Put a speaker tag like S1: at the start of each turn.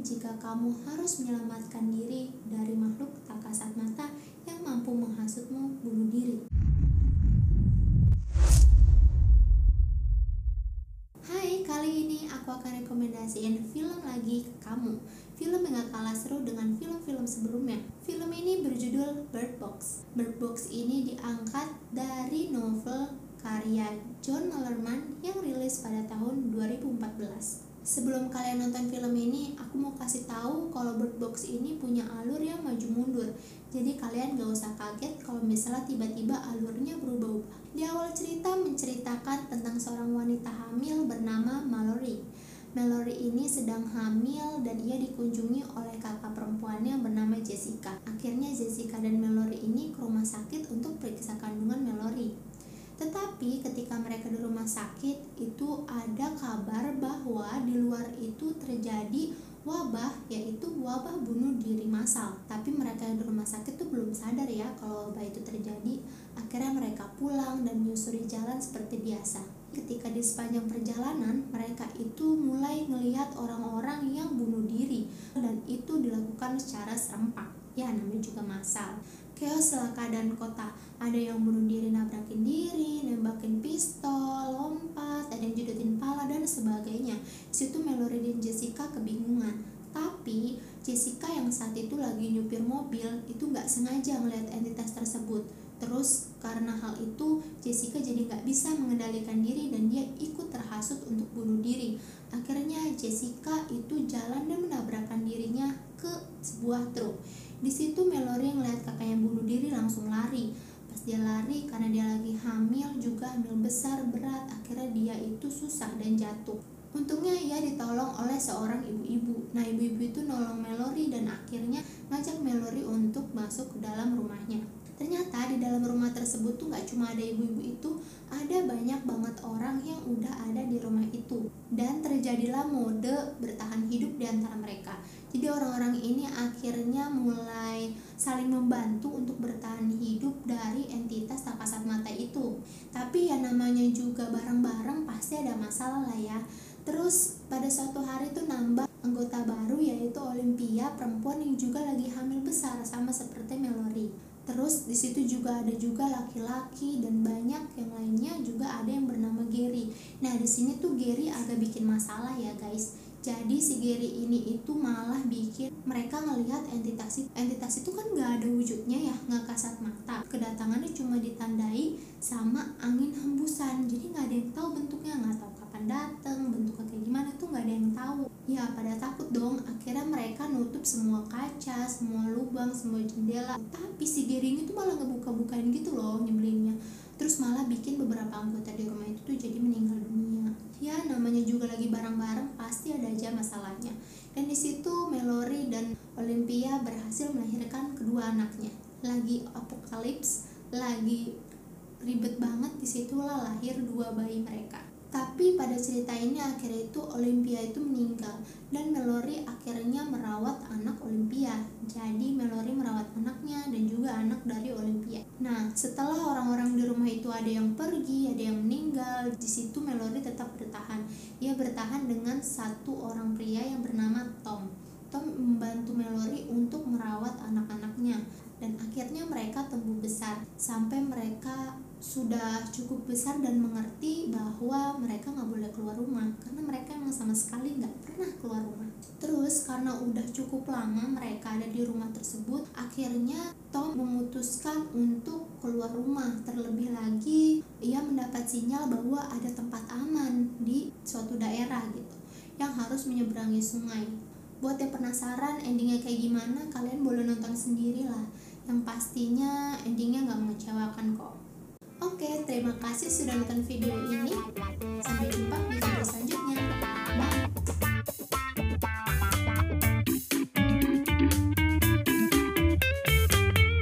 S1: jika kamu harus menyelamatkan diri dari makhluk tak kasat mata yang mampu menghasutmu bunuh diri. Hai, kali ini aku akan rekomendasiin film lagi ke kamu. Film yang gak kalah seru dengan film-film sebelumnya. Film ini berjudul Bird Box. Bird Box ini diangkat dari novel karya John Malerman yang rilis pada tahun 2014. Sebelum kalian nonton film ini, aku mau kasih tahu kalau Bird Box ini punya alur yang maju mundur. Jadi kalian gak usah kaget kalau misalnya tiba-tiba alurnya berubah-ubah. Di awal cerita menceritakan tentang seorang wanita hamil bernama Mallory. Mallory ini sedang hamil dan ia dikunjungi oleh kakak perempuannya bernama Jessica. Akhirnya Jessica dan Mallory ini ke rumah sakit untuk periksa kandungan. Tetapi ketika mereka di rumah sakit itu ada kabar bahwa di luar itu terjadi wabah yaitu wabah bunuh diri massal. Tapi mereka yang di rumah sakit tuh belum sadar ya kalau wabah itu terjadi. Akhirnya mereka pulang dan menyusuri jalan seperti biasa. Ketika di sepanjang perjalanan mereka itu mulai melihat orang-orang yang bunuh diri dan itu dilakukan secara serempak. Ya namanya juga massal chaos keadaan kota. Ada yang bunuh diri nabrakin diri nembakin pistol lompat ada yang judutin pala dan sebagainya. Situ Mallory dan Jessica kebingungan. Tapi Jessica yang saat itu lagi nyupir mobil itu nggak sengaja melihat entitas tersebut. Terus karena hal itu Jessica jadi nggak bisa mengendalikan diri dan dia ikut terhasut untuk bunuh diri. Akhirnya Jessica itu jalan dan menabrakkan dirinya ke sebuah truk di situ Mallory ngeliat kakak yang bunuh diri langsung lari. Pas dia lari karena dia lagi hamil juga hamil besar berat akhirnya dia itu susah dan jatuh. Untungnya ia ditolong oleh seorang ibu-ibu. Nah ibu-ibu itu nolong Mallory dan akhirnya ngajak Mallory untuk masuk ke dalam rumahnya. Ternyata di dalam rumah tersebut tuh gak cuma ada ibu-ibu itu, ada banyak banget orang yang udah ada di rumah itu. Dan terjadilah mode bertahan hidup di antara mereka. Jadi orang-orang ini akhirnya mulai saling membantu untuk bertahan hidup dari entitas tak kasat mata itu. Tapi ya namanya juga bareng-bareng pasti ada masalah lah ya. Terus pada suatu hari tuh nambah anggota baru yaitu Olympia perempuan yang juga lagi hamil besar sama seperti Mallory terus di situ juga ada juga laki-laki dan banyak yang lainnya juga ada yang bernama Gary. Nah di sini tuh Gary agak bikin masalah ya guys. Jadi si Gary ini itu malah bikin mereka ngelihat entitas entitas itu kan nggak ada wujudnya ya nggak kasat mata. Kedatangannya cuma ditandai sama angin hembusan. Jadi nggak ada yang tahu bentuknya nggak tahu kapan datang bentuknya kayak gimana tuh nggak ada yang tahu. Ya pada takut dong. Akhirnya mereka nutup semua kaca semua lubang semua jendela. Tapi si Gary ini tuh malah ngebuka-bukain gitu loh nyebelinnya. Terus malah bikin beberapa anggota di rumah itu tuh jadi meninggal dunia. Ya namanya juga lagi bareng-bareng pasti ada aja masalahnya. Dan di situ dan Olympia berhasil melahirkan kedua anaknya. Lagi apokalips lagi ribet banget di situlah lahir dua bayi mereka tapi pada cerita ini akhirnya itu Olympia itu meninggal dan Mallory akhirnya merawat anak Olympia. Jadi Mallory merawat anaknya dan juga anak dari Olympia. Nah, setelah orang-orang di rumah itu ada yang pergi, ada yang meninggal, di situ Mallory tetap bertahan. Ia bertahan dengan satu orang pria yang bernama Tom. Tom membantu Mallory untuk merawat anak-anaknya dan akhirnya mereka tumbuh besar. Sampai mereka sudah cukup besar dan mengerti bahwa mereka nggak boleh keluar rumah. Karena mereka emang sama sekali nggak pernah keluar rumah. Terus karena udah cukup lama mereka ada di rumah tersebut akhirnya Tom memutuskan untuk keluar rumah. Terlebih lagi ia mendapat sinyal bahwa ada tempat aman di suatu daerah gitu yang harus menyeberangi sungai. Buat yang penasaran endingnya kayak gimana kalian boleh nonton sendiri lah yang pastinya endingnya nggak mengecewakan kok. Oke, terima kasih sudah nonton video ini. Sampai jumpa di video